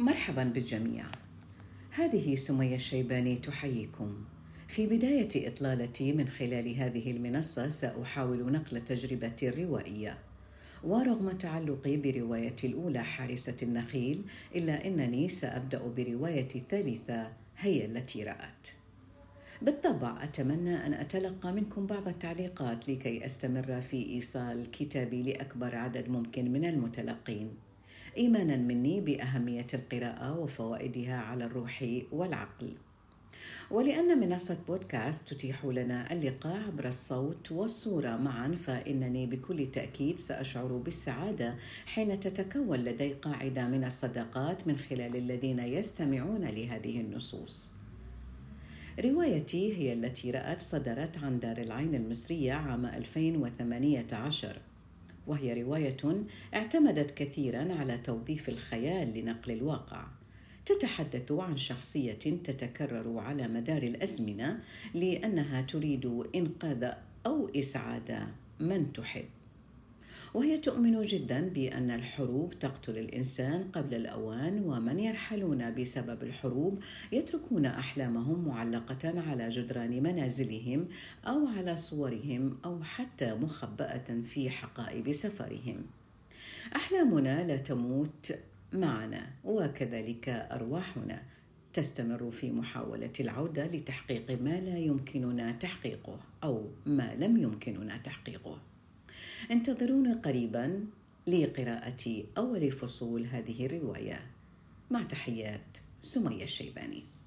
مرحبا بالجميع. هذه سمية الشيباني تحييكم. في بداية إطلالتي من خلال هذه المنصة سأحاول نقل تجربتي الروائية. ورغم تعلقي بروايتي الأولى حارسة النخيل إلا أنني سأبدأ بروايتي الثالثة هي التي رأت. بالطبع أتمنى أن أتلقى منكم بعض التعليقات لكي أستمر في إيصال كتابي لأكبر عدد ممكن من المتلقين. إيمانا مني بأهمية القراءة وفوائدها على الروح والعقل ولأن منصة بودكاست تتيح لنا اللقاء عبر الصوت والصورة معا فإنني بكل تأكيد سأشعر بالسعادة حين تتكون لدي قاعدة من الصداقات من خلال الذين يستمعون لهذه النصوص. روايتي هي التي رأت صدرت عن دار العين المصرية عام 2018 وهي رواية اعتمدت كثيرا على توظيف الخيال لنقل الواقع. تتحدث عن شخصية تتكرر على مدار الأزمنة لأنها تريد إنقاذ أو إسعاد من تحب. وهي تؤمن جدا بأن الحروب تقتل الإنسان قبل الأوان ومن يرحلون بسبب الحروب يتركون أحلامهم معلقة على جدران منازلهم أو على صورهم أو حتى مخبأة في حقائب سفرهم. أحلامنا لا تموت معنا وكذلك أرواحنا. تستمر في محاولة العودة لتحقيق ما لا يمكننا تحقيقه أو ما لم يمكننا تحقيقه. انتظروني قريبا لقراءة أول فصول هذه الرواية. مع تحيات سمية الشيباني.